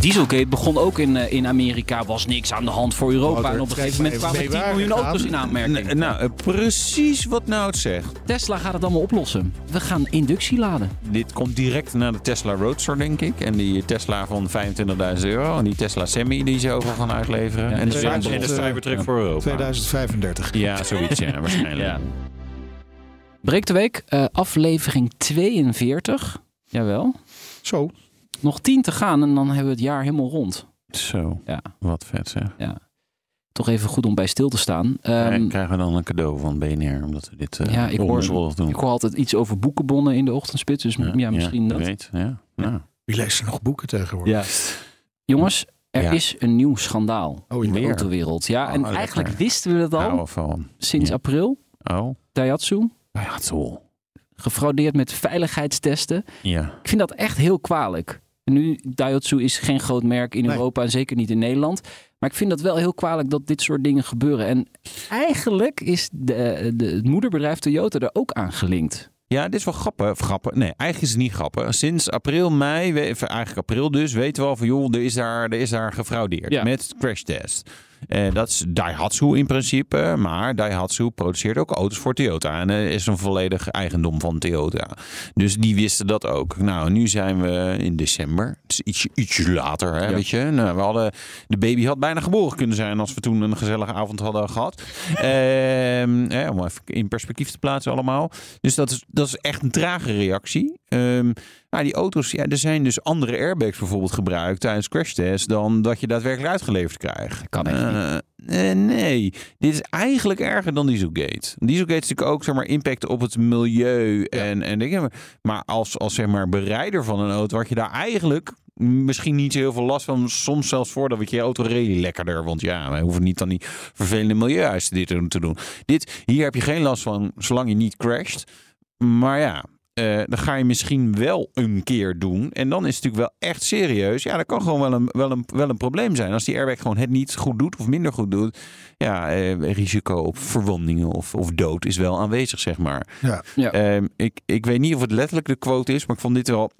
Dieselgate begon ook in, eh, in Amerika, was niks aan de hand voor Europa. Oh, en op een gegeven moment kwamen er 10 meewarig miljoen auto's in aanmerking. N- nou, eh, precies wat nou het zegt. Tesla gaat het allemaal oplossen. We gaan inductie laden. Dit komt direct na de Tesla Roadster, denk ik. En die Tesla van 25.000 euro. En die Tesla Semi die ze overal gaan uitleveren. Ja, en, de, en 2000, de Cybertruck ja. voor Europa. 2035. Ja, zoiets, ja, waarschijnlijk. Ja. Breek de week, eh, aflevering 42. Jawel. Zo. Nog 10 te gaan en dan hebben we het jaar helemaal rond. Zo, Ja. wat vet zeg. Toch even goed om bij stil te staan. Krijgen- Ehm, krijgen we dan een cadeau van BNR, omdat we dit uh, Ja, ik hoor- doen. ik hoor altijd iets over boekenbonnen in de ochtendspits. Dus ja, misschien dat. Weet, ja. Nou. Wie leest er nog boeken tegenwoordig? Ja. Jongens, er Ja. is een nieuw schandaal Oh, in de autowereld. Ja, Oh, en lekker. eigenlijk wisten we het al sinds Ja. april. Oh, Daihatsu, ja, zo. gefraudeerd met veiligheidstesten. Ja. Ik vind dat echt heel kwalijk. Nu, Daihatsu is geen groot merk in Nee. Europa en zeker niet in Nederland. Maar ik vind dat wel heel kwalijk dat dit soort dingen gebeuren. En eigenlijk is de, de, het moederbedrijf Toyota er ook aan gelinkt. Ja, dit is wel grappig. Of grappig. Nee, eigenlijk is het niet grappig. Sinds april, mei, we- eigenlijk april dus, weten we al van joh, er is daar, er is daar gefraudeerd Ja. met crash test. En dat is Daihatsu in principe, maar Daihatsu produceert ook auto's voor Toyota. En eh, is een volledig eigendom van Toyota. Dus die wisten dat ook. Nou, nu zijn we in december. Het is ietsje, ietsje later, hè, Ja. weet je. Nou, we hadden, de baby had bijna geboren kunnen zijn als we toen een gezellige avond hadden gehad. Ehm, om even in perspectief te plaatsen allemaal. Dus dat is, dat is echt een trage reactie. Ehm maar die auto's, ja, er zijn dus andere airbags bijvoorbeeld gebruikt tijdens crashtests dan dat je daadwerkelijk uitgeleverd krijgt. kan echt Eh, eh, nee, dit is eigenlijk erger dan Dieselgate. Dieselgate is natuurlijk ook zeg maar, impact op het milieu en, en dingen. Maar als, als zeg maar, bereider van een auto had je daar eigenlijk misschien niet zo heel veel last van. Soms zelfs voordat we je auto reed lekkerder. Want ja, wij hoeven niet dan die vervelende milieueisen dit te doen. Dit, hier heb je geen last van zolang je niet crasht. Maar ja, eh, dan ga je misschien wel een keer doen. En dan is het natuurlijk wel echt serieus. Ja, dat kan gewoon wel een, wel een, wel een probleem zijn. Als die airbag gewoon het niet goed doet of minder goed doet. Ja, eh, risico op verwondingen of, of dood is wel aanwezig, zeg maar. Ja. Ja. Ehm, ik, ik weet niet of het letterlijk de quote is, maar ik vond dit wel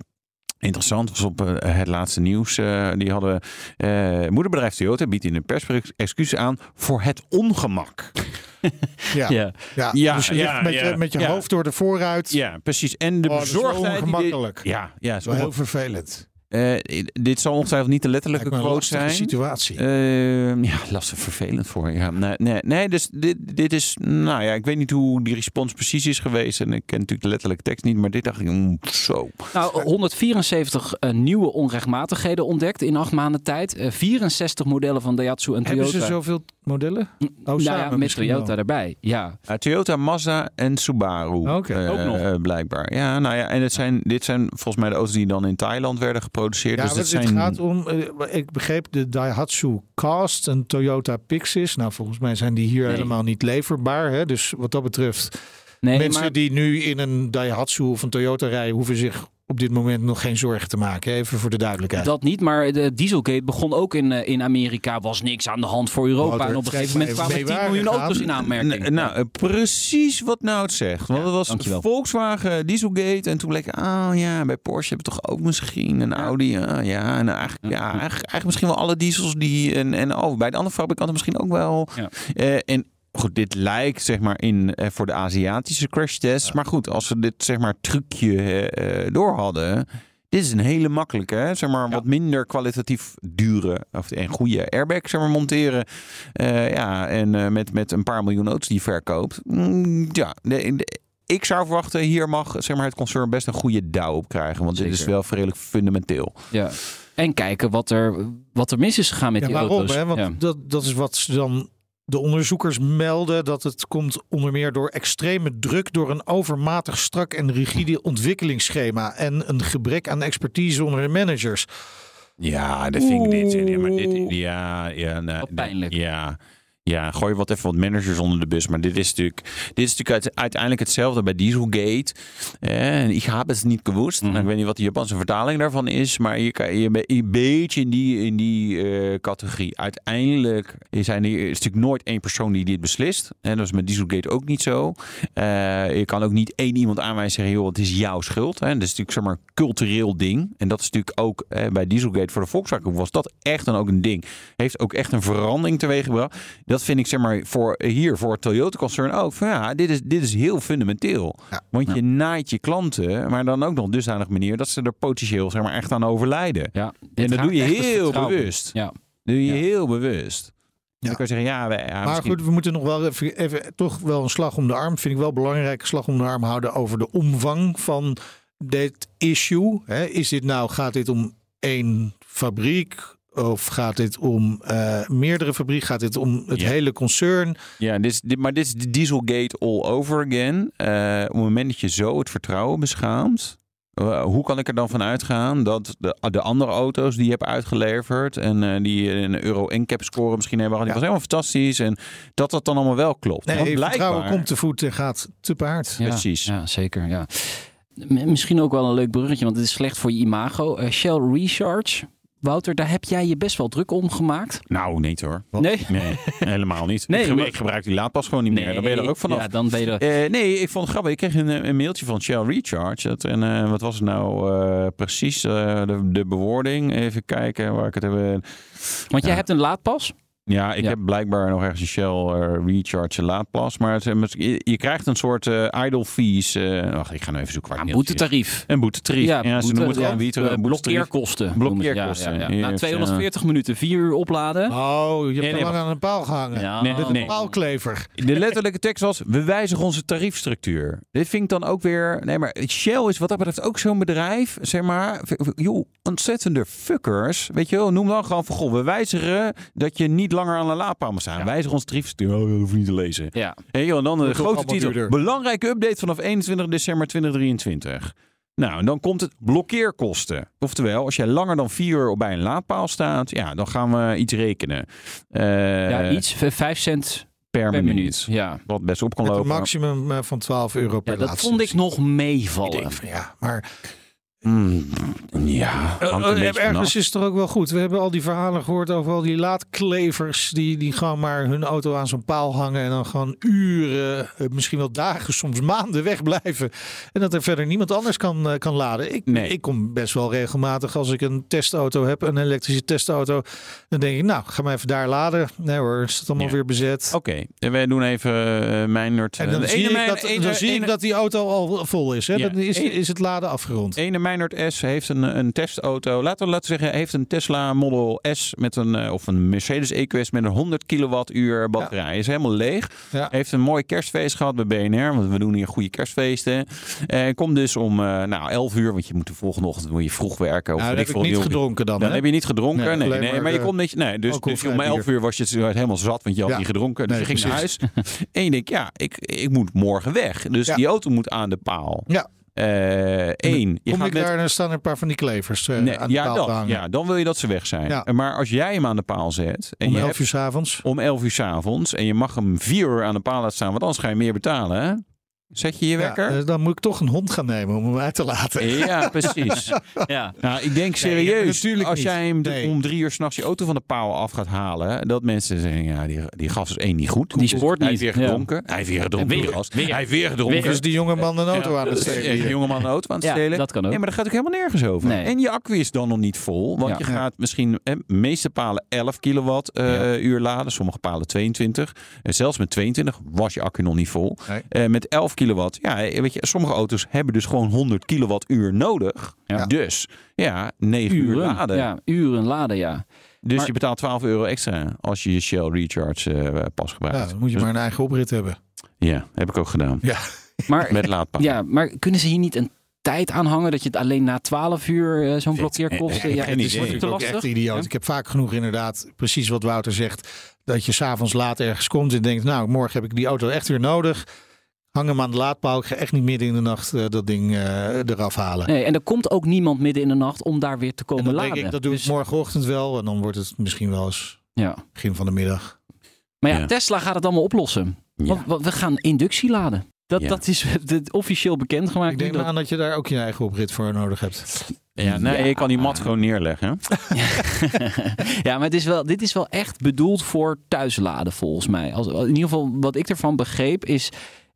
interessant. was op eh, het laatste nieuws. eh, die hadden eh, moederbedrijf Toyota biedt in een pers excuses aan voor het ongemak. Ja. Ja. Ja. Ja, dus je ja, met, ja, je, met je ja. hoofd door de vooruit. Ja, precies. En de Oh, dat is wel bezorgdheid. die. Ja, ja, is heel vervelend. Eh, dit zal ongetwijfeld niet de letterlijke Lijkt me een quote zijn. situatie. Ehm, ja, lastig vervelend voor je. Ja, nee, nee, nee, dus dit, dit is, nou ja, ik weet niet hoe die respons precies is geweest. En ik ken natuurlijk de letterlijke tekst niet, maar dit dacht ik, mm, zo. Nou, 174 eh, nieuwe onrechtmatigheden ontdekt in acht maanden tijd. Eh, 64 modellen van Daihatsu en Toyota. Hebben ze zoveel modellen? Oh, nou ja, samen met Toyota wel. erbij. Ja. Uh, Toyota, Mazda en Subaru. Oké. eh, Ook nog. eh, blijkbaar. Ja, nou ja, en het zijn, dit zijn volgens mij de auto's die dan in Thailand werden geproduceerd. Ja, dus het zijn... gaat om, eh, ik begreep de Daihatsu Cast en Toyota Pixis. Nou, volgens mij zijn die hier Nee. helemaal niet leverbaar. Hè? Dus wat dat betreft, Nee, mensen maar die nu in een Daihatsu of een Toyota rijden, hoeven zich op dit moment nog geen zorgen te maken. Even voor de duidelijkheid. dat niet. Maar de Dieselgate begon ook in, eh, in Amerika. Was niks aan de hand voor Europa. En op een gegeven moment kwamen er 10 meewarig miljoen aan. auto's in aanmerking. N- nou, eh, precies wat nou het zegt. Want Ja, het was dankjewel. Volkswagen, Dieselgate. En toen bleek, ah ja, bij Porsche hebben we toch ook misschien een Audi. ah, ja, en eigenlijk, ja, eigenlijk, eigenlijk misschien wel alle diesels die... En, en oh, bij de andere fabrikanten misschien ook wel. Ja. Eh, en goed, dit lijkt zeg maar in eh, voor de Aziatische crash tests. Maar goed, als we dit zeg maar trucje eh, eh, door hadden... Dit is een hele makkelijke, hè? zeg maar, wat minder kwalitatief dure of en goede airbag zeg maar, monteren. Eh, ja, en eh, met, met een paar miljoen auto's die je verkoopt. Mm, ja, de- de- ik zou verwachten, hier mag zeg maar, het concern best een goede douw op krijgen. Want dit is wel redelijk fundamenteel. Ja. En kijken wat er, wat er mis is gegaan met ja, die waarom? auto's. Hè? Want Ja. dat, dat is wat ze dan de onderzoekers melden. Dat het komt onder meer door extreme druk, door een overmatig strak en rigide ontwikkelingsschema en een gebrek aan expertise onder de managers. Ja, dat vind ik dit. Ja, maar dit ja, ja, nou, Wat pijnlijk. Ja, Ja, gooi wat even wat managers onder de bus. Maar dit is natuurlijk, dit is natuurlijk uit- uiteindelijk hetzelfde bij Dieselgate. Eh, ik heb het niet gewust. Mhm. Nou, ik weet niet wat de Japanse vertaling daarvan is. Maar je, kan, je bent een beetje in die, in die eh, categorie. Uiteindelijk zijn er, is natuurlijk nooit één persoon die dit beslist. En dat is met Dieselgate ook niet zo. Eh, je kan ook niet één iemand aanwijzen en zeggen... joh, het is jouw schuld. Hè. Dat is natuurlijk zeg maar een cultureel ding. En dat is natuurlijk ook eh, bij Dieselgate voor de Volkswagen... was dat echt dan ook een ding. Heeft ook echt een verandering teweeggebracht. Dat vind ik zeg maar voor hier, voor het Toyota-concern ook. Van, ja, dit is, dit is heel fundamenteel. Ja. Want je naait je klanten, maar dan ook nog dusdanig manier... dat ze er potentieel zeg maar, echt aan overlijden. Ja, En dat doe je heel bewust. Ja. Dat doe je Ja. heel bewust. Ja. Dan kan je zeggen, ja, wij, ja Maar misschien- goed, we moeten nog wel even, even toch wel een slag om de arm. Vind ik wel belangrijk, een slag om de arm houden over de omvang van dit issue. Hè, is dit nou, gaat dit om één fabriek? Of gaat dit om eh, meerdere fabrieken? Gaat dit om het Ja. hele concern? Ja, dit is, dit, maar dit is de Dieselgate all over again. Eh, op het moment dat je zo het vertrouwen beschaamt, hoe kan ik er dan van uitgaan dat de, de andere auto's die je hebt uitgeleverd en eh, die een Euro NCAP score misschien hebben gehad, die Ja. was helemaal fantastisch en dat dat dan allemaal wel klopt. Nee, Want vertrouwen blijkbaar- komt te voet en gaat te paard. Ja, Precies. Ja, zeker. Ja. Misschien ook wel een leuk bruggetje, want het is slecht voor je imago. Shell Recharge. Wouter, daar heb jij je best wel druk om gemaakt. Nou, niet hoor. Nee? Nee, helemaal niet. Nee, ik, gebruik, maar- ik gebruik die laadpas gewoon niet meer. Dan ben je er ook vanaf. Ja, dan ben je er... Eh, nee, ik vond het grappig. Ik kreeg een, een mailtje van Shell Recharge. Dat, en eh, wat was het nou eh, precies? eh, de, de bewoording. Even kijken waar ik het heb. eh, Want jij Ja. hebt een laadpas. Ja, ik Ja. heb blijkbaar nog ergens een Shell eh, Recharge laadplas. Maar het, het- je, je krijgt een soort eh, idle fees. eh wacht, ik ga nu even zoeken waar Een het boetetarief. Een boetetarief. Ja, ze boete- noemen het ja, gewoon eh, boetetarief. blokkeerkosten. Blokkeerkosten. ze, Ja, ja, ja. Ja, Na 240 minuten, 4 uur opladen. Oh, je hebt Nee, te nee, lang aan een paal gehangen. Ja. Nee, nee. een paalklever. De letterlijke tekst was: we wijzigen onze tariefstructuur. Dit vind ik dan ook weer. Nee, maar Shell is wat dat betreft ook zo'n bedrijf. Zeg maar, joh, ontzettende fuckers. Weet je wel, noem dan gewoon van: goh, we wijzigen dat je niet langer aan de laadpaal moet staan. Ja. Wijzigen onze tariefstructuur. Oh, dat hoef je niet te lezen. Ja. En joh, dan de ook grote titel: duurder. belangrijke update vanaf 21 december 2023. Nou, en dan komt het blokkeerkosten. Oftewel, als jij langer dan vier uur bij een laadpaal staat, ja, dan gaan we iets rekenen. Eh, ja, iets, v- 5 cent per, per minuut. minuut. Ja. Wat best op kan Met een lopen. maximum eh, van 12 euro per ja, dat vond ik nog Ik meevallen. denk van, ja, maar Mm, ja, beetje ergens is het toch ook wel goed. We hebben al die verhalen gehoord over al die laadklevers die, die gewoon maar hun auto aan zo'n paal hangen en dan gewoon uren, eh, misschien wel dagen, soms maanden wegblijven. En dat er verder niemand anders kan, eh, kan laden. Ik, Nee. ik kom best wel regelmatig als ik een testauto heb, een elektrische testauto, dan denk ik, nou, ga maar even daar laden. Nee hoor, is het allemaal Ja. weer bezet. Oké, en wij doen even uh, Mijnert. En dan zie, ik Mijn- dat, ene- dan zie ik dat die auto al vol is. Hè? Ja. Dan is, is het laden afgerond. Ene Meinert S heeft een, een testauto. Laten we laten zeggen, heeft een Tesla Model S met een eh, of een Mercedes EQS met een 100 kilowattuur batterij. Is helemaal leeg. Ja. Heeft een mooi kerstfeest gehad bij BNR, want we doen hier goede kerstfeesten. En komt dus om eh, nou 11 uur, want je moet de volgende ochtend moet je vroeg werken. Of Nou, ik heb ik niet gedronken dan. Dan hè? heb je niet gedronken. Nee, Nee, maar, maar je eh, komt niet. Nee, dus, dus om 11 bier. uur was je het helemaal zat, want je had Ja. niet gedronken. Dus je ging naar precies. huis. en je denkt, ja, ik, ik moet morgen weg. Dus die auto moet aan de paal. Ja. Eén, je Kom gaat ik met daar, dan staan er een paar van die klevers eh, Nee, aan de ja, paal dan, hangen. ja, dan wil je dat ze weg zijn. Ja. Maar als jij hem aan de paal zet en Om je 11 hebt uur s'avonds. om 11 uur 's avonds en je mag hem 4 uur aan de paal laten staan, want anders ga je meer betalen. Zet je je wekker? eh, dan moet ik toch een hond gaan nemen om hem uit te laten. Ja, precies. Ja. Nou, ik denk Nee, serieus, als jij hem Nee. om drie uur s'nachts je auto van de paal af gaat halen, dat mensen zeggen, ja, die, die gast is één niet goed. Die spoort Hij niet, heeft weer ja. gedronken. Hij heeft weer gedronken, Weer, die gast. weer, hij heeft weer gedronken. Is die jonge man een auto aan het Ja, stelen? Een jongeman een auto aan het Ja, stelen. dat kan ook. Nee, maar daar gaat ook helemaal nergens over. Nee. En je accu is dan nog niet vol. Want Ja. je gaat misschien eh, meeste palen 11 kilowatt eh, Ja. uur laden. Sommige palen 22. En zelfs met 22 was je accu nog niet vol. Nee. Eh, met 11 kilowatt. Ja, weet je, sommige auto's hebben dus gewoon 100 kilowattuur nodig. Ja. Dus ja, 9 uur laden. Ja, uren laden, ja. Dus Maar- je betaalt 12 euro extra als je je Shell Recharge eh, pas gebruikt. Ja, dan moet je Dus- maar een eigen oprit hebben. Ja, heb ik ook gedaan. Ja. Maar, Met laadpaal. ja, maar kunnen ze hier niet een tijd aanhangen dat je het alleen na 12 uur eh, zo'n blokkeerkosten... eh, Ja, het is te ook lastig. echt idioot. Ja. Ik heb vaak genoeg inderdaad, precies wat Wouter zegt, dat je s'avonds laat ergens komt en denkt, nou, morgen heb ik die auto echt weer nodig. Hang hem aan de laadpaal. Ik ga echt niet midden in de nacht eh, dat ding eh, eraf halen. Nee, en er komt ook niemand midden in de nacht om daar weer te en komen dan laden. denk ik, dat doe Dus- ik morgenochtend wel. En dan wordt het misschien wel eens Ja. begin van de middag. Maar ja, Ja. Tesla gaat het allemaal oplossen. Ja. Want, want we gaan inductie laden. Dat, Ja. dat is officieel bekendgemaakt. Ik denk dat- aan dat je daar ook je eigen oprit voor nodig hebt. Ja, nee, Ja. je kan die mat gewoon neerleggen. ja, maar het is wel, dit is wel echt bedoeld voor thuisladen volgens mij. Als, in ieder geval wat ik ervan begreep is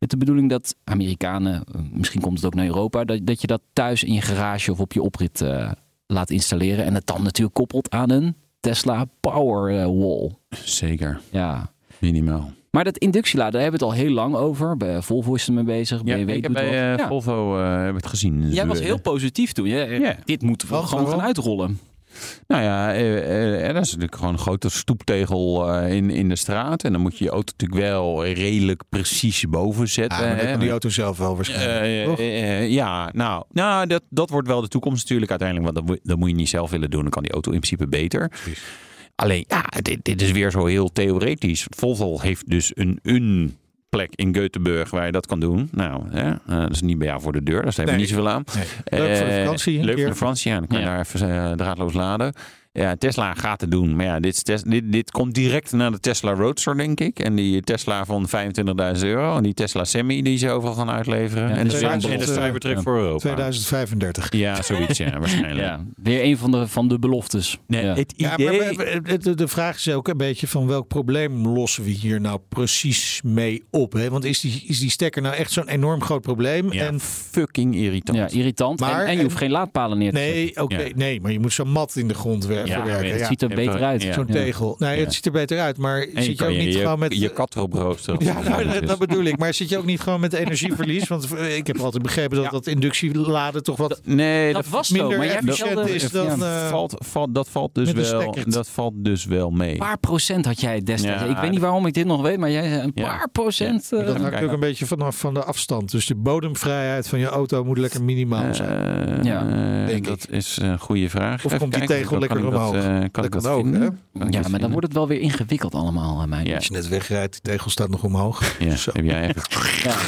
het de bedoeling dat Amerikanen, eh, misschien komt het ook naar Europa, dat, dat je dat thuis in je garage of op je oprit eh, laat installeren. En het dan natuurlijk koppelt aan een Tesla Powerwall. Zeker, Ja. minimaal. Maar dat inductieladen, daar hebben we het al heel lang over. Bij Volvo is ermee bezig. Ja, BMW ik heb doet bij eh. Volvo eh, heb het gezien. Jij was we- heel positief toen. Je, Ja. Dit moeten we gewoon gaan uitrollen. Nou ja, eh, eh, dat is natuurlijk gewoon een grote stoeptegel eh, in, in de straat. En dan moet je je auto natuurlijk wel redelijk precies boven zetten. Ja, maar dat hè. kan die auto zelf wel waarschijnlijk. Eh, toch? eh, eh, ja, nou, nou dat, dat wordt wel de toekomst natuurlijk uiteindelijk. Want dat, moet- dat moet je niet zelf willen doen. Dan kan die auto in principe beter. Alleen, ja, dit, dit is weer zo heel theoretisch. Volvo heeft dus een, een plek in Göteborg waar je dat kan doen. Nou, hè, eh, dat is niet bij jou voor de deur. Daar hebben we Nee. niet zoveel aan. Nee. Leuk voor de Eh, vakantie. Leuk voor de vakantie, ja. Dan kan je daar even eh, draadloos laden. Ja, Tesla gaat het doen. Maar ja, dit, dit, dit komt direct na de Tesla Roadster, denk ik. En die Tesla van 25.000 euro. En die Tesla Semi die ze overal gaan uitleveren. Ja, en, de, cyber- ja, en de tot, Cybertruck ja. voor Europa. 2035. Ja, zoiets, ja, waarschijnlijk. Ja, weer een van de, van de beloftes. Nee, Ja. het Ja, idee... maar de, de vraag is ook een beetje van welk probleem lossen we hier nou precies mee op? Hè? Want is die, is die stekker nou echt zo'n enorm groot probleem? ja, En fucking irritant. Ja, irritant. Maar- en, en je hoeft geen laadpalen neer te zetten. nee, oké, Ja. nee, maar je moet zo'n mat in de grond wer- Ja, verwerken. het Ja, Het ziet er beter uit. Ja. Zo'n tegel. Nee, Ja. het ziet er beter uit, maar zit je ook niet je, gewoon met... je kat erop roosteren. Ja, nou, dat, dat bedoel ik. Maar zit je ook niet gewoon met energieverlies? Want eh, ik heb altijd begrepen dat Ja. dat inductieladen toch wat Nee, Dat dat, was zo, minder maar jij efficiënt is dan... Ja. eh, valt, valt, dat, valt dus wel, dat valt dus wel mee. Een paar procent had jij destijds. Ja, ik weet niet waarom ik dit nog weet, maar jij zei een paar procent. Eh, dat hangt ook een beetje vanaf van de afstand. Dus de bodemvrijheid van je auto moet lekker minimaal zijn. Ja. dat is een goede vraag. Of komt die tegel lekker ik dat, eh, kan Dat ik kan dat ook, hè? Kan ja, maar dan wordt het wel weer ingewikkeld allemaal, eh, mijn. Ja. Als je net wegrijdt, de tegel staat nog omhoog. Ja, Zo. heb jij even...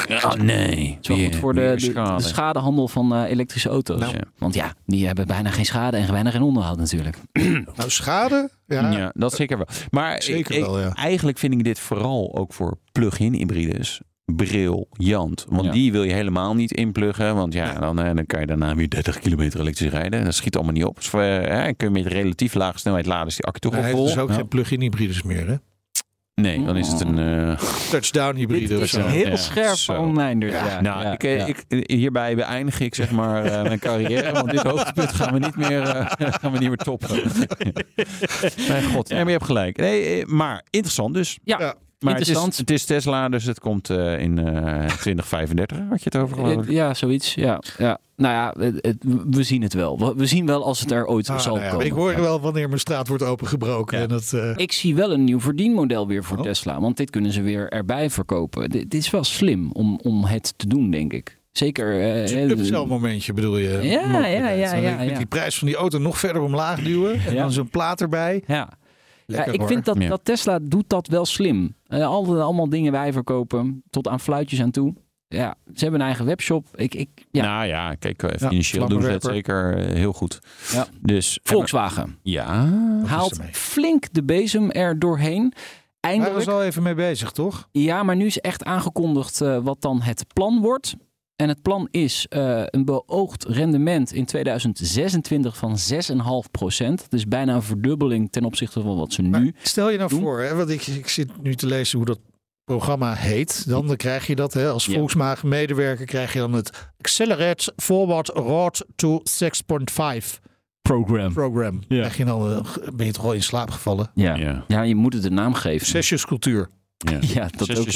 Ja. Oh nee. Het is wel goed voor de, schadehandel van eh, elektrische auto's. Nou. Want ja, die hebben bijna geen schade en bijna geen onderhoud natuurlijk. Nou, schade? Ja, Ja, dat zeker wel. Maar Zeker ik- wel, ja. eigenlijk vind ik dit vooral ook voor plug-in hybrides briljant. Want Ja. die wil je helemaal niet inpluggen. Want ja, dan, eh, dan kan je daarna weer 30 kilometer elektrisch rijden. Dat schiet allemaal niet op. Dus, hè, kun je met relatief lage snelheid laden, is die accu toch Hij al heeft vol. dus ook Ja. geen plug-in hybrides meer, hè? Nee, dan is het een... eh, Touchdown hybride Dit of is zo. heel Ja, scherp zo. van Meindert. Ja. Ja, nou, ja, ik, ik, hierbij beëindig ik zeg maar eh, mijn carrière. Want dit hoogtepunt gaan we niet meer, eh, gaan we niet meer toppen. Mijn god, ja, maar je hebt gelijk. Nee, maar interessant dus. Ja, Ja. Maar het is, het is Tesla, dus het komt eh, in eh 2035. Had je het over geloof? Ja, zoiets. Ja, ja. Nou ja, het- het- we zien het wel. We, zien wel als het er ooit Ah, zal nou ja, komen. ik hoor wel wanneer mijn straat wordt opengebroken. Ja. En dat, eh, Ik zie wel een nieuw verdienmodel weer voor Oh. Tesla. Want dit kunnen ze weer erbij verkopen. Dit, is wel slim om, om het te doen, denk ik. Zeker. eh, is een eh, momentje bedoel je? Ja, ja, ja, ja, Met die prijs van die auto nog verder omlaag duwen. En dan zo'n plaat erbij. Ja. Ja, ik hoor. vind dat, Ja. dat Tesla doet dat wel slim. Eh, al, allemaal dingen wij verkopen, tot aan fluitjes aan toe. Ja, ze hebben een eigen webshop. Ik, ik, ja. Nou ja, kijk, eh, financieel doen ze het zeker eh, heel goed. Ja. Dus, Volkswagen Ja. haalt flink de bezem er doorheen. Hij was Eindelijk. al even mee bezig, toch? Ja, maar nu is echt aangekondigd eh, wat dan het plan wordt. En het plan is eh, een beoogd rendement in 2026 van 6,5 procent. Dat is bijna een verdubbeling ten opzichte van wat ze Maar nu... stel je nou doen. voor, hè, want ik, ik zit nu te lezen hoe dat programma heet. Dan, dan krijg je dat hè, als Ja. Volkswagen medewerker krijg je dan het Accelerate Forward Road to 6.5 Program. program. Ja. Krijg je dan, eh, ben je toch al in slaap gevallen? Ja. Ja. Ja. je moet het een naam geven. Sessiescultuur. Ja. Ja, dat ook,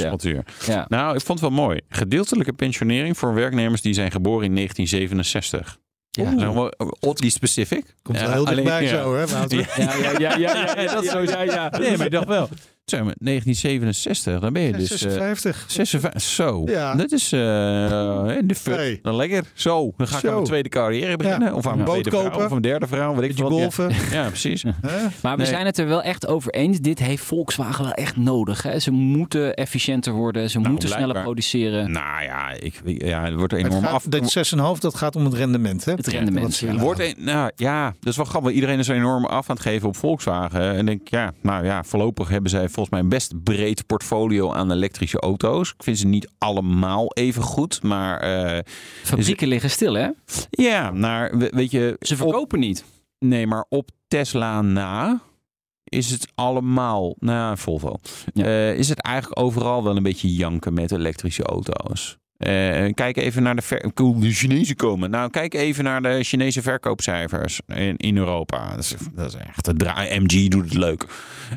ja. Nou, ik vond het wel mooi. Gedeeltelijke pensionering voor werknemers die zijn geboren in 1967. Ja. Nou, wel, oddly specific. Komt Ja, wel heel dichtbij ja. zo, hè? Ja, ja, ja, ja, ja, dat zo ja, ja. Nee, maar ik dacht wel. Zeg maar, 1967, dan ben je dus... eh, 56. 56, zo. Ja. Dat is eh de. Hey. Dan lekker. Zo, dan ga ik Zo. aan mijn tweede carrière beginnen. Ja. Of aan Een mijn boot tweede vrouw, kopen. of een derde vrouw. Weet ik wat. Ja, ja, precies. Maar we Nee. zijn het er wel echt over eens. Dit heeft Volkswagen wel echt nodig. Hè? Ze moeten efficiënter worden. Ze Nou, moeten sneller produceren. Nou ja, ik, ja, het wordt Het enorm gaat, af. dat 6,5 dat gaat om het rendement, hè? Het rendement, ja. Wordt een, nou ja, dat is wel grappig. Iedereen is er enorm af aan het geven op Volkswagen. En ik denk, ja, nou ja, voorlopig hebben zij volgens mij een best breed portfolio aan elektrische auto's. Ik vind ze niet allemaal even goed, maar eh, Fabrieken liggen stil, hè? ja, naar, we- weet je... Ze op- verkopen niet. Nee, maar op Tesla na is het allemaal, nou Volvo, Ja. Eh, is het eigenlijk overal wel een beetje janken met elektrische auto's. Eh, kijk even naar de, ver- de Chinezen komen. Nou, kijk even naar de Chinese verkoopcijfers in, in Europa. Dat is, dat is echt een draai. MG doet het leuk.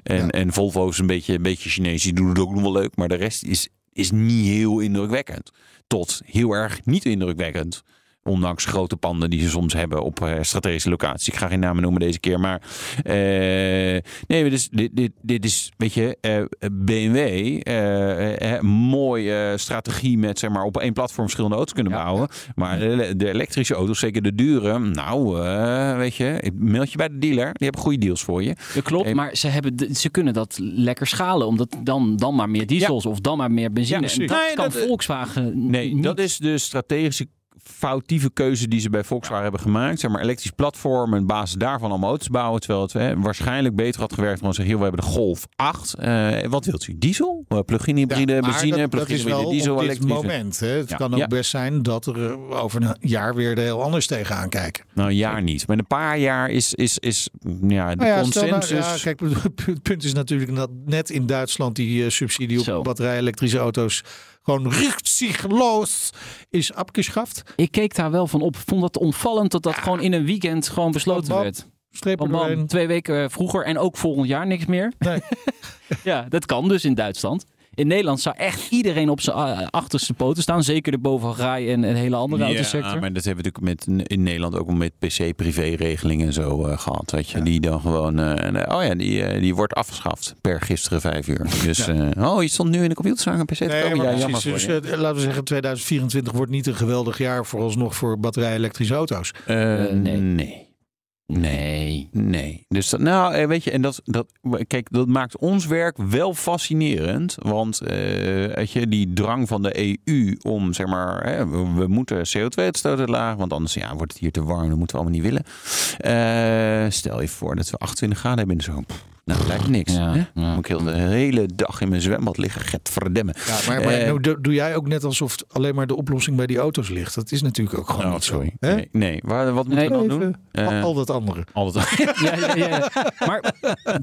En, Ja. en Volvo is een beetje, een beetje Chinees. Die doen het ook nog wel leuk. Maar de rest is, is niet heel indrukwekkend. Tot heel erg niet indrukwekkend. Ondanks grote panden die ze soms hebben op eh, strategische locaties. Ik ga geen namen noemen deze keer. Maar eh, nee, dus dit, dit, dit is, weet je, eh, BMW. mooie strategie met zeg maar op één platform verschillende auto's kunnen Ja. bouwen. Maar de, de elektrische auto's, zeker de dure. Nou, weet je, meld je bij de dealer. Die hebben goede deals voor je. Dat klopt, maar ze, hebben de- ze kunnen dat lekker schalen. Omdat dan, dan maar meer diesels of dan maar meer benzine. En dat Nee, kan dat- Volkswagen Nee, niet. dat is de strategische foutieve keuze die ze bij Volkswagen hebben gemaakt. Zeg maar elektrisch platform en basis daarvan allemaal auto's bouwen. Terwijl het hè, waarschijnlijk beter had gewerkt dan zeggen, joh, we hebben de Golf 8. Eh, wat wilt u? Diesel? Plug-in hybride, Ja, maar benzine, plug-in hybride, diesel, op dit elektrisch. moment. Hè. Het Ja. kan ook Ja. best zijn dat er eh, over een jaar weer er heel anders tegenaan kijken. Nou, een jaar niet. Met een paar jaar is, is, is ja, de Nou nou- consensus... ja, kijk, het punt is natuurlijk dat net in Duitsland die eh, subsidie op Zo. batterij-elektrische auto's gewoon rücksichtloos is afgeschaft. Ik keek daar wel van op. Vond dat opvallend dat dat gewoon in een weekend gewoon besloten Bam, bam. werd. Strepen Bam, twee weken vroeger en ook volgend jaar niks meer. Nee. ja, dat kan dus in Duitsland. In Nederland zou echt iedereen op zijn eh, achterste poten staan. Zeker de bovengraai en een hele andere autosector. Ja, maar dat hebben we natuurlijk met, in Nederland ook met PC-privé-regelingen en zo eh, gehad. Weet je, die dan gewoon. eh, oh ja, die, die wordt afgeschaft per gisteren vijf uur. Dus, Ja. eh, oh, je stond nu in de computerzaak een PC te komen. Ja, jammer voor Dus, je. eh, laten we zeggen, 2024 wordt niet een geweldig jaar vooralsnog voor batterij-elektrische auto's. Nee. nee. Nee. Nee. Dus dat, nou, eh, weet je, en dat, dat, kijk, dat maakt ons werk wel fascinerend. Want, eh, weet je, die drang van de EU om, zeg maar, hè, we, we moeten CO2-uitstoot laag, want anders ja, wordt het hier te warm, dat moeten we allemaal niet willen. Eh, stel je voor dat we 28 graden hebben in de zomer. Nou, dat lijkt niks. Ja, hè? ja. Dan moet ik heel de hele dag in mijn zwembad liggen. Get verdemmen. Ja, maar, maar Eh, nou, doe, doe jij ook net alsof alleen maar de oplossing bij die auto's ligt? Dat is natuurlijk ook gewoon Oh, niet sorry. zo. Hè? Nee, nee. Waar, wat moeten Nee. we dan doen? Even al, Eh, al dat andere. altijd. Ja, ja, ja, ja. Maar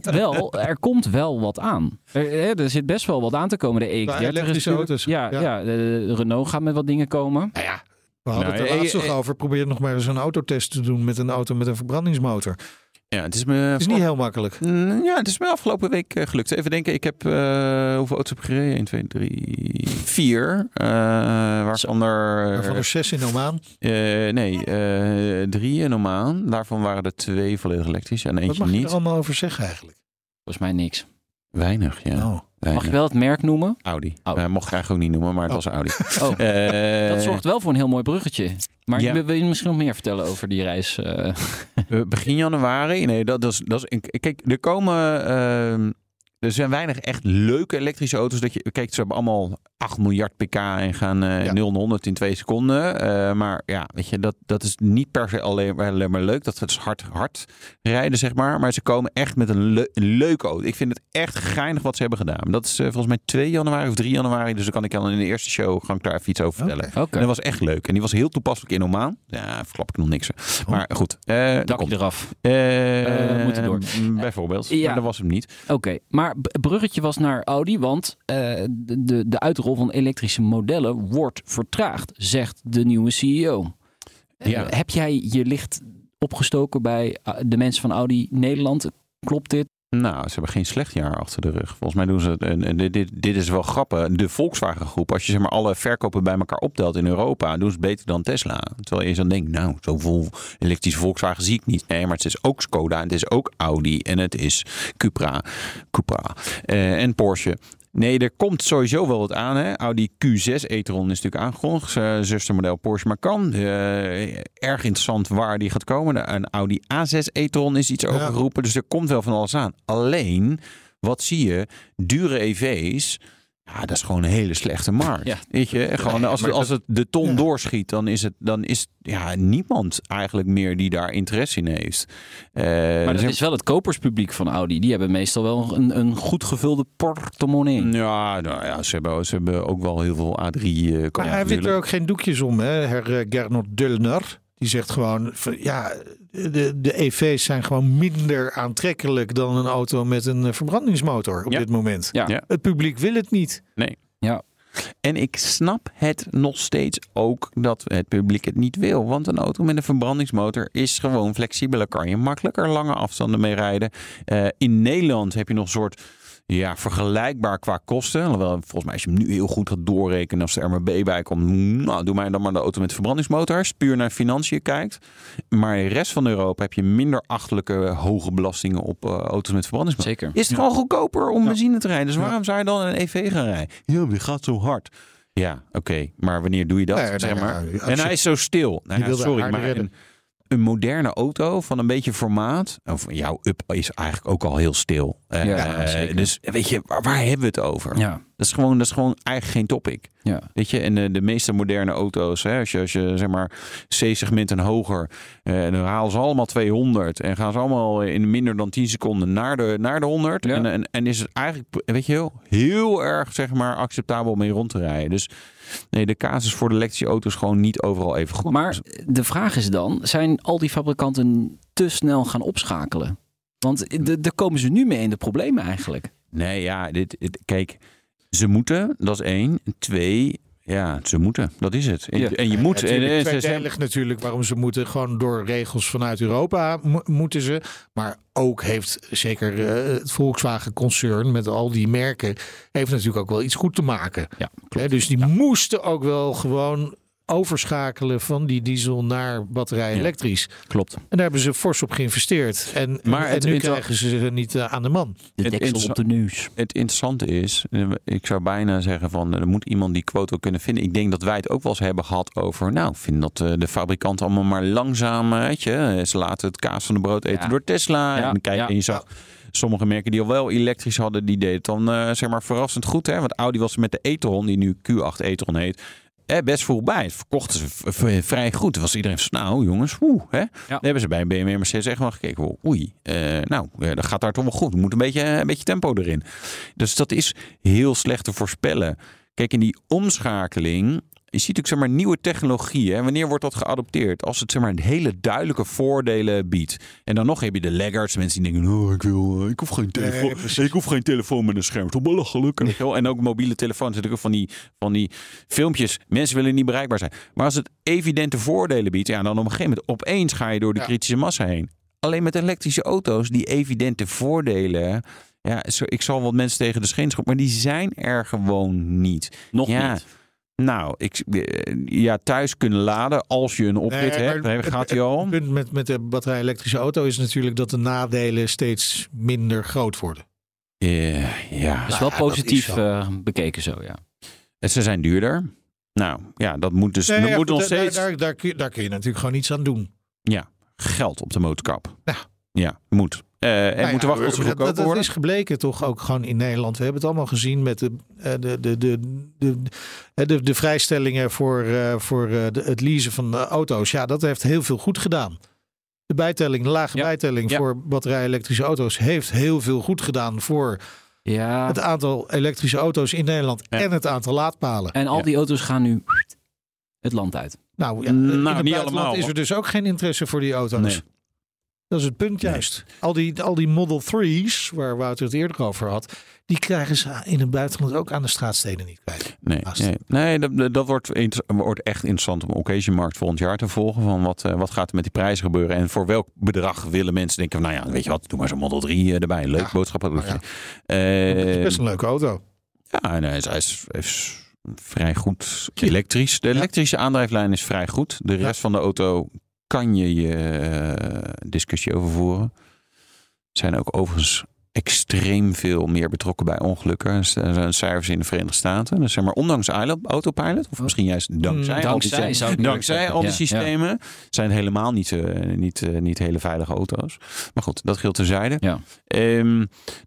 wel, er komt wel wat aan. Er, hè, er zit best wel wat aan te komen. De EX30 Qua is elektrische natuurlijk- auto's. Ja, ja. Ja. de Renault gaat met wat dingen komen. Nou ja, we hadden Nou, het er eh, laatst nog eh, over. Probeer nog maar eens een autotest te doen met een auto met een verbrandingsmotor. Ja, het is me Het is niet heel makkelijk. Mm, Ja, het is me afgelopen week eh, gelukt. Even denken, ik heb eh, hoeveel auto's heb ik gereden? 1, 2, 3, 4. eh waarvan er... Waarvan er zes in Omaan. eh, nee, eh drie in Omaan. Daarvan waren er twee volledig elektrisch en Wat eentje mag je niet. er allemaal over zeggen eigenlijk? Volgens mij niks. Weinig, ja. Oh. weinig. Mag je wel het merk noemen? Audi. Oh. Eh, mocht ik eigenlijk ook niet noemen, maar het Oh. was Audi. Oh, dat zorgt wel voor een heel mooi bruggetje. Maar Ja. wil- je misschien nog meer vertellen over die reis? eh? Begin januari. Nee, dat, dat is. Dat is kijk, er komen. Er zijn weinig echt leuke elektrische auto's. Dat je, kijk, ze hebben allemaal 8 miljard pk en gaan Ja. 0 naar 100 in 2 seconden. Eh, maar ja, weet je, dat, dat is niet per se alleen, maar- alleen maar leuk. Dat is hard, hard rijden, zeg maar. Maar ze komen echt met een, le- een leuke auto. Ik vind het echt geinig wat ze hebben gedaan. Dat is eh, volgens mij 2 januari of 3 januari. Dus dan kan ik al in de eerste show gaan daar even iets over vertellen. En dat was echt leuk. En die was heel toepasselijk in Omaan. Ja, verklap ik nog niks. Maar goed. daar dakje eraf. We moeten door. mm, Bijvoorbeeld. Ja. Maar dat was hem niet. Oké, maar bruggetje was naar Audi, want eh, de, de, uitrol van elektrische modellen wordt vertraagd, zegt de nieuwe CEO. Eh, heb jij je licht opgestoken bij eh, de mensen van Audi Nederland? Klopt dit? Nou, ze hebben geen slecht jaar achter de rug. Volgens mij doen ze het. En, dit, dit, is wel grappig. De Volkswagen groep, als je zeg maar alle verkopen bij elkaar optelt in Europa, doen ze het beter dan Tesla. Terwijl je dan denkt, nou, zoveel elektrische Volkswagen zie ik niet. Nee, maar het is ook Skoda, het is ook Audi en het is Cupra, Cupra eh, en Porsche. Nee, er komt sowieso wel wat aan. Hè? Audi Q6 e-tron is natuurlijk aangekondigd. Uh, zustermodel Porsche Macan. Uh, erg interessant waar die gaat komen. Een Audi A6 e-tron is iets over geroepen. Dus er komt wel van alles aan. Alleen, wat zie je? Dure EV's. Ja, dat is gewoon een hele slechte markt. Ja. Weet je, gewoon als, het, als het de ton Ja. doorschiet, dan is het dan is ja niemand eigenlijk meer die daar interesse in heeft. Eh, Maar dat is wel het koperspubliek van Audi. Die hebben meestal wel een, een goed gevulde portemonnee. Ja, nou ja, ze hebben, ze hebben ook wel heel veel A3 eh Maar hij wint er ook geen doekjes om, hè, her eh, Gernot Dulner. Die zegt gewoon, ja, de, de EV's zijn gewoon minder aantrekkelijk dan een auto met een eh, verbrandingsmotor op Ja. dit moment. Ja. Ja. Het publiek wil het niet. Ja. En ik snap het nog steeds ook dat het publiek het niet wil. Want een auto met een verbrandingsmotor is gewoon flexibeler. Kan je makkelijker lange afstanden mee rijden. Eh, in Nederland heb je nog een soort ja, vergelijkbaar qua kosten. Alhoewel, volgens mij als je hem nu heel goed gaat doorrekenen als de RMB bij komt. Nou, doe mij dan maar de auto met verbrandingsmotor. Puur naar financiën kijkt. Maar in de rest van Europa heb je minder achtelijke hoge belastingen op eh, auto's met verbrandingsmotor. Zeker. Is het gewoon goedkoper om Ja. benzine te rijden? Dus Ja. waarom zou je dan een EV gaan rijden? Ja, die gaat zo hard. Ja, oké. Maar wanneer doe je dat? Nee, zeg maar. nee, en hij is zo stil. Nou, sorry, maar redden. Een, moderne auto van een beetje formaat. Of jouw up is eigenlijk ook al heel stil. Ja, eh, dus weet je, waar, waar hebben we het over? Ja. Dat, is gewoon, dat is gewoon eigenlijk geen topic. Ja. Weet je, en de, de meeste moderne auto's, hè, als, je, als je zeg maar C-segment en hoger, eh, dan halen ze allemaal 200 en gaan ze allemaal in minder dan 10 seconden naar de, naar de 100. Ja. En, en, en is het eigenlijk, weet je wel, heel erg zeg maar acceptabel om mee rond te rijden. Dus nee, de casus voor de elektrische auto's gewoon niet overal even goed. Maar de vraag is dan, zijn al die fabrikanten te snel gaan opschakelen? Want de- daar komen ze nu mee in de problemen eigenlijk. Nee, ja, dit, dit- kijk, ze moeten, dat is één. Twee, ja, ze moeten, dat is het. En, Ja. en je moet. En, en tweedelig natuurlijk waarom ze moeten. Gewoon door regels vanuit Europa mo- moeten ze. Maar ook heeft zeker eh, het Volkswagen-concern met al die merken... heeft natuurlijk ook wel iets goed te maken. Ja, Hè, dus die moesten ook wel gewoon overschakelen van die diesel naar batterij elektrisch. Klopt. En daar hebben ze fors op geïnvesteerd. En, Maar en het nu krijgen ze ze niet eh, aan de man. De Het deksel op de neus. Het interessante is, eh, ik zou bijna zeggen van er moet iemand die quote ook kunnen vinden. Ik denk dat wij het ook wel eens hebben gehad over, nou, ik vind dat eh, de fabrikanten allemaal maar langzaam, eh, weet je, eh, ze laten het kaas van de brood eten Ja. door Tesla. Ja, En, kijk, ja. en je zag sommige merken die al wel elektrisch hadden, die deden het dan eh, zeg maar verrassend goed. Hè? Want Audi was met de e-tron, die nu Q8 e-tron heet, eh, best voorbij. Het verkochten ze vrij goed. Toen was iedereen van, nou jongens, oeh, hè. Dan hebben ze bij BMW en Mercedes echt wel gekeken. wow, Oei, eh, nou, eh, dat gaat daar toch wel goed. Er moet een beetje, een beetje tempo erin. Dus dat is heel slecht te voorspellen. Kijk, in die omschakeling... Je ziet ook zeg maar nieuwe technologieën. Wanneer wordt dat geadopteerd? Als het zeg maar hele duidelijke voordelen biedt. En dan nog heb je de laggards. Mensen die denken, oh, ik, wil, eh, ik, hoef geen telefoon, ik hoef geen telefoon met een scherm. Toch belachelijk. Wel? En ook mobiele telefoons. Natuurlijk ook van die, van die filmpjes. Mensen willen niet bereikbaar zijn. Maar als het evidente voordelen biedt. Ja, dan op een gegeven moment opeens ga je door de Ja. kritische massa heen. Alleen met elektrische auto's, die evidente voordelen. Ja, ik zal wat mensen tegen de scheen schoppen, maar die zijn er gewoon niet. Nog Ja. niet. Nou, ik, eh, ja, thuis kunnen laden als je een oprit Nee, hebt. het- gaat hij al. Het punt met, met de batterij-elektrische auto is natuurlijk dat de nadelen steeds minder groot worden. Eh, ja, Dat is wel positief is zo. eh, bekeken zo, ja. En ze zijn duurder. Nou, ja, dat moet dus Nee, dat ja, moet nog daar- steeds Daar, daar, kun je, daar kun je natuurlijk gewoon iets aan doen. ja, geld op de motorkap. Ja. Ja, moet. Eh, en Nou moeten ja, wachten tot ze dat, goedkoper dat, dat worden. is gebleken toch ook gewoon in Nederland. We hebben het allemaal gezien met de, eh, de, de, de, de, de, de, de vrijstellingen voor, eh, voor eh, de- het leasen van eh, auto's. Ja, dat heeft heel veel goed gedaan. De bijtelling, de lage Ja, bijtelling ja. voor batterij-elektrische auto's heeft heel veel goed gedaan voor Ja, het aantal elektrische auto's in Nederland Ja. en het aantal laadpalen. en al Ja. die auto's gaan nu het land uit. Nou, ja, Nou, in het niet buitenland allemaal, is er dus ook geen interesse voor die auto's. Nee. Dat is het punt Nee. juist. Al, die, al die Model 3's, waar Wouter het eerder over had, die krijgen ze in het buitenland ook aan de straatsteden niet kwijt. Nee, nee, nee dat, dat wordt, wordt echt interessant om occasionmarkt volgend jaar te volgen. Van wat, eh, wat gaat er met die prijzen gebeuren en voor welk bedrag willen mensen denken van, nou ja, weet je wat, doe maar zo'n Model 3 erbij. Leuk Ja, boodschap. ja. Eh, best een leuke auto. ja, nee, hij is, is, vrij goed elektrisch. De elektrische aandrijflijn is vrij goed. De Ja. rest van de auto kan je je eh, discussie over voeren. Zijn ook overigens extreem veel meer betrokken bij ongelukken. Er zijn cijfers in de Verenigde Staten. Dus zeg maar, ondanks Ilo- autopilot, of misschien juist dankzij, Mm, al die, dankzij, dankzij al die Ja, ja. systemen, zijn helemaal niet, eh, niet, eh, niet hele veilige auto's. Maar goed, dat geldt terzijde. Ja. Ehm,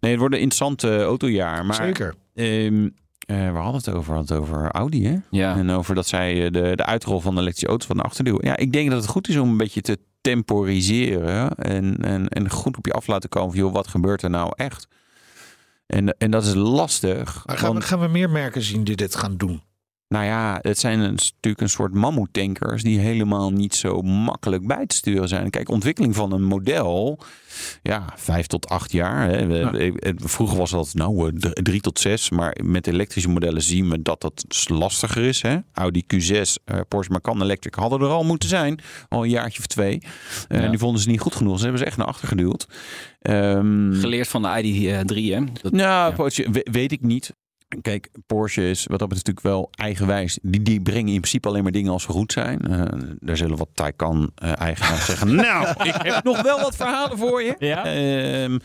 nee, het wordt een interessant autojaar. Maar Zeker. Ehm, Eh, we hadden het over, hadden het over Audi, hè? Ja. En over dat zij eh, de, de uitrol van de elektrische auto's van de achterdeur. Ja, ik denk dat het goed is om een beetje te temporiseren. En, en, en goed op je af laten komen van, joh, wat gebeurt er nou echt? En, en dat is lastig. Maar gaan, we, gaan we meer merken zien die dit gaan doen? Nou ja, het zijn een, natuurlijk een soort mammoetankers die helemaal niet zo makkelijk bij te sturen zijn. Kijk, ontwikkeling van een model, ja, vijf tot acht jaar. Hè. Ja. Vroeger was dat nou eh, drie tot zes, maar met elektrische modellen zien we dat dat lastiger is. Hè. Audi Q6, eh, Porsche Macan Electric hadden er al moeten zijn, al een jaartje of twee. Eh, Ja. Die vonden ze niet goed genoeg, ze hebben ze echt naar achter geduwd. Ehm, Geleerd van de ID3, hè? Dat, nou, Ja. Weet ik niet. Kijk, Porsche is wat dat betreft natuurlijk wel eigenwijs. Die, die brengen in principe alleen maar dingen als ze goed zijn. Eh, daar zullen wat Taycan-eigenaars zeggen. Nou, ik heb nog wel wat verhalen voor je. Ja? Ehm,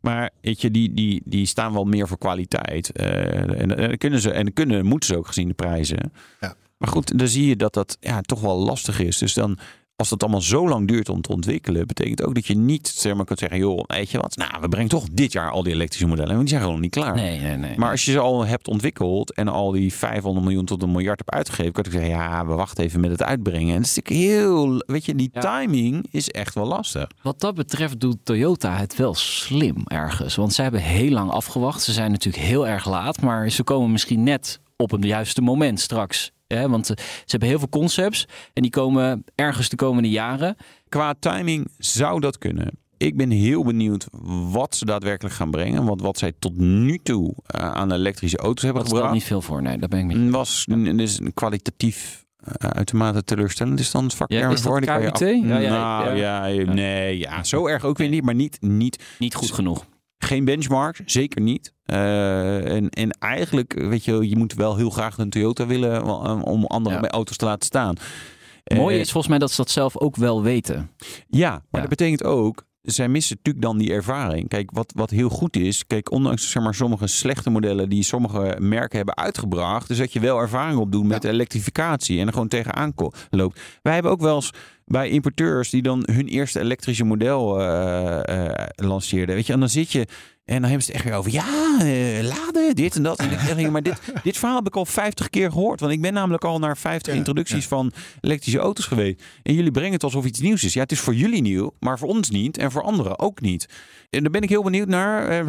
maar weet je, die, die, die staan wel meer voor kwaliteit. Eh, en, en kunnen ze en kunnen, moeten ze ook gezien de prijzen. Ja. Maar goed, dan zie je dat dat ja, toch wel lastig is. Dus dan, als dat allemaal zo lang duurt om te ontwikkelen, betekent ook dat je niet zeg maar, kunt zeggen: joh, weet je wat? Nou, we brengen toch dit jaar al die elektrische modellen. Want die zijn gewoon niet klaar. Nee, nee, nee. Maar als je ze al hebt ontwikkeld en al die 500 miljoen tot een miljard hebt uitgegeven, kan ik zeggen, ja, we wachten even met het uitbrengen. En dat is natuurlijk heel, weet je, die Ja. timing is echt wel lastig. Wat dat betreft doet Toyota het wel slim ergens. Want zij hebben heel lang afgewacht. Ze zijn natuurlijk heel erg laat. Maar ze komen misschien net op het juiste moment straks. Hè? Want ze hebben heel veel concepts. En die komen ergens de komende jaren. Qua timing zou dat kunnen. Ik ben heel benieuwd wat ze daadwerkelijk gaan brengen. Want wat zij tot nu toe eh, aan elektrische auto's hebben Dat gebracht, niet veel voor. Nee, daar ben ik mee. was dus een kwalitatief eh, uitermate teleurstellend. Is dan het vak Ja, is dat voor? KUT? af- Ja, ja, nou, ja. ja, nee, ja, zo erg ook weer niet. Maar niet, niet Niet goed genoeg. Geen benchmark, zeker niet. Eh, en, en eigenlijk, weet je, je moet wel heel graag een Toyota willen eh, om andere Ja. bij auto's te laten staan. Mooi Eh, is volgens mij dat ze dat zelf ook wel weten. Ja, maar Ja. dat betekent ook, zij missen natuurlijk dan die ervaring. Kijk, wat, wat heel goed is, kijk, ondanks zeg maar, sommige slechte modellen die sommige merken hebben uitgebracht, is dat je wel ervaring opdoet met elektrificatie en er gewoon tegenaan loopt. Wij hebben ook wel eens bij importeurs die dan hun eerste elektrische model eh, eh, lanceerden, weet je, en dan zit je en dan hebben ze het echt weer over, ja, eh, laden, dit en dat. En ik zeg, maar dit, dit verhaal heb ik al 50 keer gehoord. Want ik ben namelijk al naar 50 Ja, introducties ja. van elektrische auto's geweest. En jullie brengen het alsof iets nieuws is. Ja, het is voor jullie nieuw, maar voor ons niet. En voor anderen ook niet. En daar ben ik heel benieuwd naar.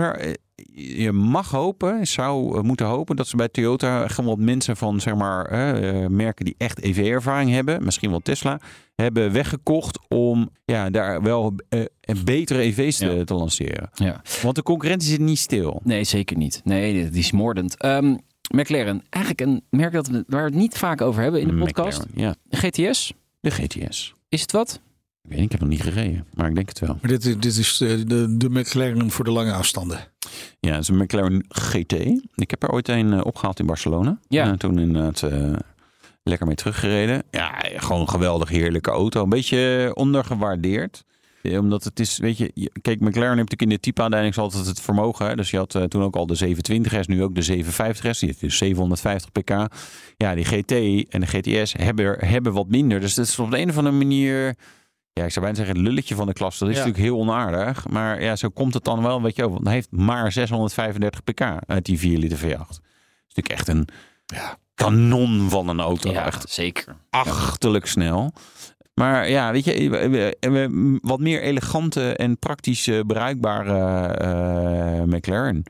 Je mag hopen, zou moeten hopen, dat ze bij Toyota gewoon wat mensen van, zeg maar, eh, merken die echt EV-ervaring hebben, misschien wel Tesla, hebben weggekocht om ja, daar wel eh, een betere EV's te, Ja. te lanceren. Ja. Want de concurrentie zit niet stil. Nee, zeker niet. Nee, die is moordend. Ehm, McLaren, eigenlijk een merk dat we, waar we het niet vaak over hebben in de podcast. McLaren, Ja, GTS, de GTS. is het wat? Ik weet niet, ik heb nog niet gereden, maar ik denk het wel. Maar dit, is- dit is de, de, de McLaren voor de lange afstanden. Ja, het is een McLaren GT. Ik heb er ooit een eh, opgehaald in Barcelona. Ja. En toen inderdaad eh, lekker mee teruggereden. Ja, gewoon een geweldig heerlijke auto. Een beetje ondergewaardeerd. Eh, Omdat het is, weet je, kijk, McLaren heeft natuurlijk in de type altijd het vermogen. Hè? Dus je had eh, toen ook al de 720S, nu ook de 750S. Die heeft dus 750 pk. Ja, die GT en de GTS hebben, hebben wat minder. Dus dat is op de een of andere manier... Ja, ik zou bijna zeggen het lulletje van de klas. Dat is Ja. natuurlijk heel onaardig. Maar ja, zo komt het dan wel, weet je wel. Want hij heeft maar 635 pk uit die 4 liter V8. Dat is natuurlijk echt een Ja. kanon van een auto. Ja, Echt zeker. achterlijk snel. Maar ja, weet je, wat meer elegante en praktisch eh, bruikbare eh, McLaren.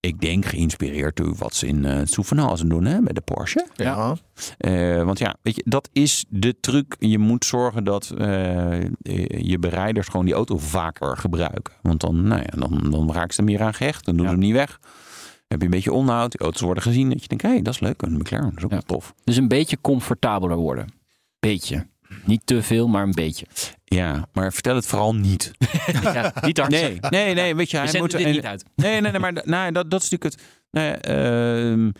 Ik denk geïnspireerd door wat ze in uh, Soevenhausen doen hè, met de Porsche. Ja. Eh, want ja, weet je, dat is de truc. Je moet zorgen dat eh, eh, je bereiders gewoon die auto vaker gebruiken. Want dan, nou ja, dan, dan raken ze er meer aan gehecht. Dan doen ze Ja. hem niet weg. heb je een beetje onderhoud. Die auto's worden gezien. Dat je denkt, hé, hey, dat is leuk. Een McLaren, dat is ook Ja. tof. Dus een beetje comfortabeler worden. Beetje. Niet te veel, maar een beetje. Ja, maar vertel het vooral niet. ja, niet hard Nee, nee, nee, weet je, hij moet... en- niet uit. Nee, nee, nee, maar nee, dat, dat is natuurlijk het. Nee, ehm,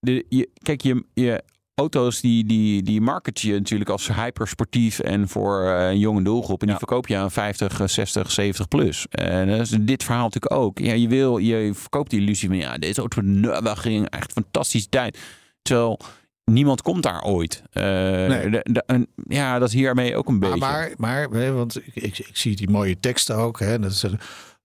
de, je, kijk, je, je auto's die, die, die market je natuurlijk als hypersportief en voor eh, een jonge doelgroep. En die Ja. verkoop je aan 50, 60, 70 plus. En dat is dit verhaal natuurlijk ook. Ja, je wil, je verkoopt die illusie van ja, deze auto nou, ging echt fantastische tijd. Terwijl niemand komt daar ooit. Eh, Nee. de- de- en ja, dat is hiermee ook een beetje. Maar, maar, want ik, ik, ik zie die mooie teksten ook. Hè, dat is,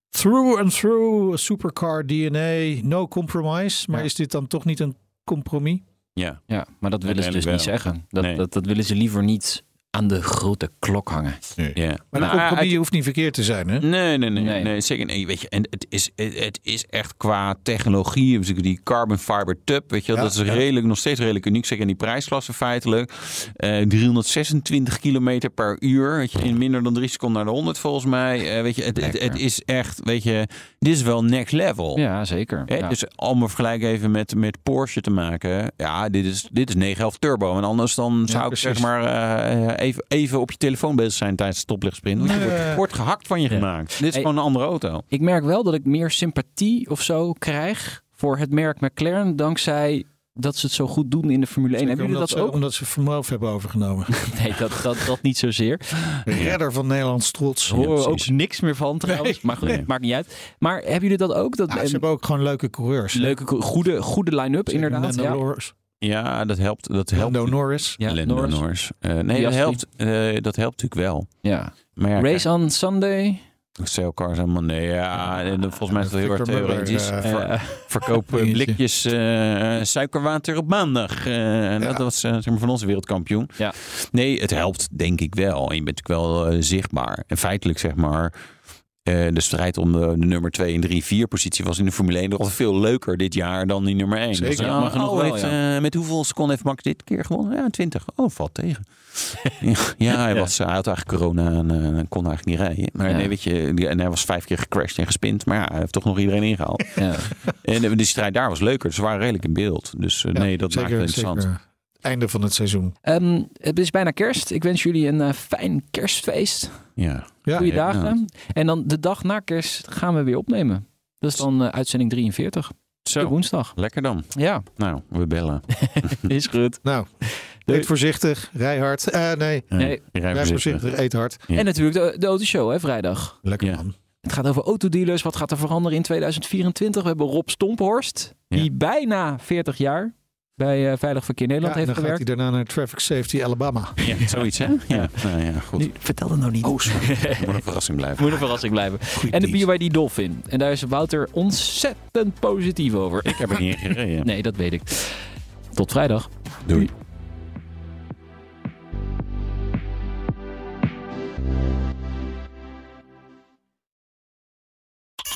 through and through supercar DNA, no compromise. Maar Ja. is dit dan toch niet een compromis? Ja. Ja, maar dat willen ze dus niet zeggen. Dat, Nee. dat, dat willen ze liever niet aan de grote klok hangen. ja. Maar Nou, hoeft niet verkeerd te zijn, hè? Nee, nee, nee, Nee. nee. zeker nee. Weet je, en het is, het, het is echt qua technologie, dus die carbon fiber tub, weet je, wel, Ja, dat is ja. redelijk, nog steeds redelijk uniek, zeker in die prijsklasse feitelijk. Eh 326 kilometer per uur, weet je, in minder dan drie seconden naar de 100 volgens mij. Eh, weet je, het, het, is echt, weet je, dit is wel next level. Ja, zeker. Hè, Ja. Dus om vergelijk even met, met Porsche te maken. Ja, dit is, dit is 911 turbo. En anders dan zou ik zeg maar eh, even, even op je telefoon bezig zijn tijdens de stoplichtsprint. Want je Nee. wordt, wordt gehakt van je Ja. gemaakt. Dit is Hey. gewoon een andere auto. Ik merk wel dat ik meer sympathie of zo krijg voor het merk McLaren dankzij dat ze het zo goed doen in de Formule 1. Hebben jullie omdat dat ze, ook? Omdat ze Vermoof hebben overgenomen. Nee, dat, dat, dat niet zozeer. Redder van Nederlands trots. Horen we ook niks meer van trouwens. Maar goed, Nee. maakt niet uit. Maar hebben jullie dat ook? Dat, Ja, ze hebben ook gewoon leuke coureurs. leuke, goede, goede line-up inderdaad. Ja. Ja, dat helpt. Dat helpt. Lando Norris. Ja, Lando Norris. Norris. Eh, nee, dat helpt, eh, dat helpt natuurlijk wel. Ja. Maar ja, Race on Sunday. Cars helemaal nee. Ja, en volgens mij is het heel erg theoretisch. eh, Ver- Eh, verkoop blikjes eh, suikerwater op maandag. Eh, en Ja. Dat was zeg maar van onze wereldkampioen. Ja. Nee, het helpt denk ik wel. En je bent natuurlijk wel zichtbaar. En feitelijk zeg maar... eh, de strijd om de, de nummer 2 en 3, 4 positie was in de Formule 1 nog veel leuker dit jaar dan die nummer 1. Zeker. Ja, maar genoeg oh, wel, heeft, eh, met hoeveel seconden heeft Max dit keer gewonnen? Ja, 20. Oh, valt tegen. ja, ja, hij, was, hij had eigenlijk corona en eh, kon eigenlijk niet rijden. Maar Ja. nee, weet je, die- en hij was vijf keer gecrashed en gespind. Maar ja, hij heeft toch nog iedereen ingehaald. ja. En de, die strijd daar was leuker. Dus ze waren redelijk in beeld. Dus eh, Ja, nee, dat maakt het interessant. zeker. Einde van het seizoen. Ehm, het is bijna kerst. Ik wens jullie een eh, fijn kerstfeest. Ja. Ja, Goeie ja, dagen. En dan de dag na kerst gaan we weer opnemen. Dat is dan eh, uitzending 43. De Zo, woensdag. lekker dan. Ja, Nou, we bellen. is goed. Nou, Doei. eet voorzichtig, rij hard. Eh, nee, Nee. rij rij voorzichtig. voorzichtig, eet hard. Ja. En natuurlijk de, de autoshow, hè, vrijdag. Lekker Ja. man. Het gaat over autodealers. Wat gaat er veranderen in 2024? We hebben Rob Stomphorst, Ja. die bijna 40 jaar bij eh, Veilig Verkeer Ja, Nederland en dan heeft gaat hij gewerkt. daarna naar Traffic Safety Alabama. Ja, zoiets hè? Ja, nou ja, goed. Nu, vertel dat nou niet. Oh, moet een verrassing blijven. Moet een verrassing blijven. Goeie En de. BYD Dolphin. En daar is Wouter ontzettend positief over. Ik heb er niet in gereden. Nee, dat weet ik. Tot vrijdag. Doei.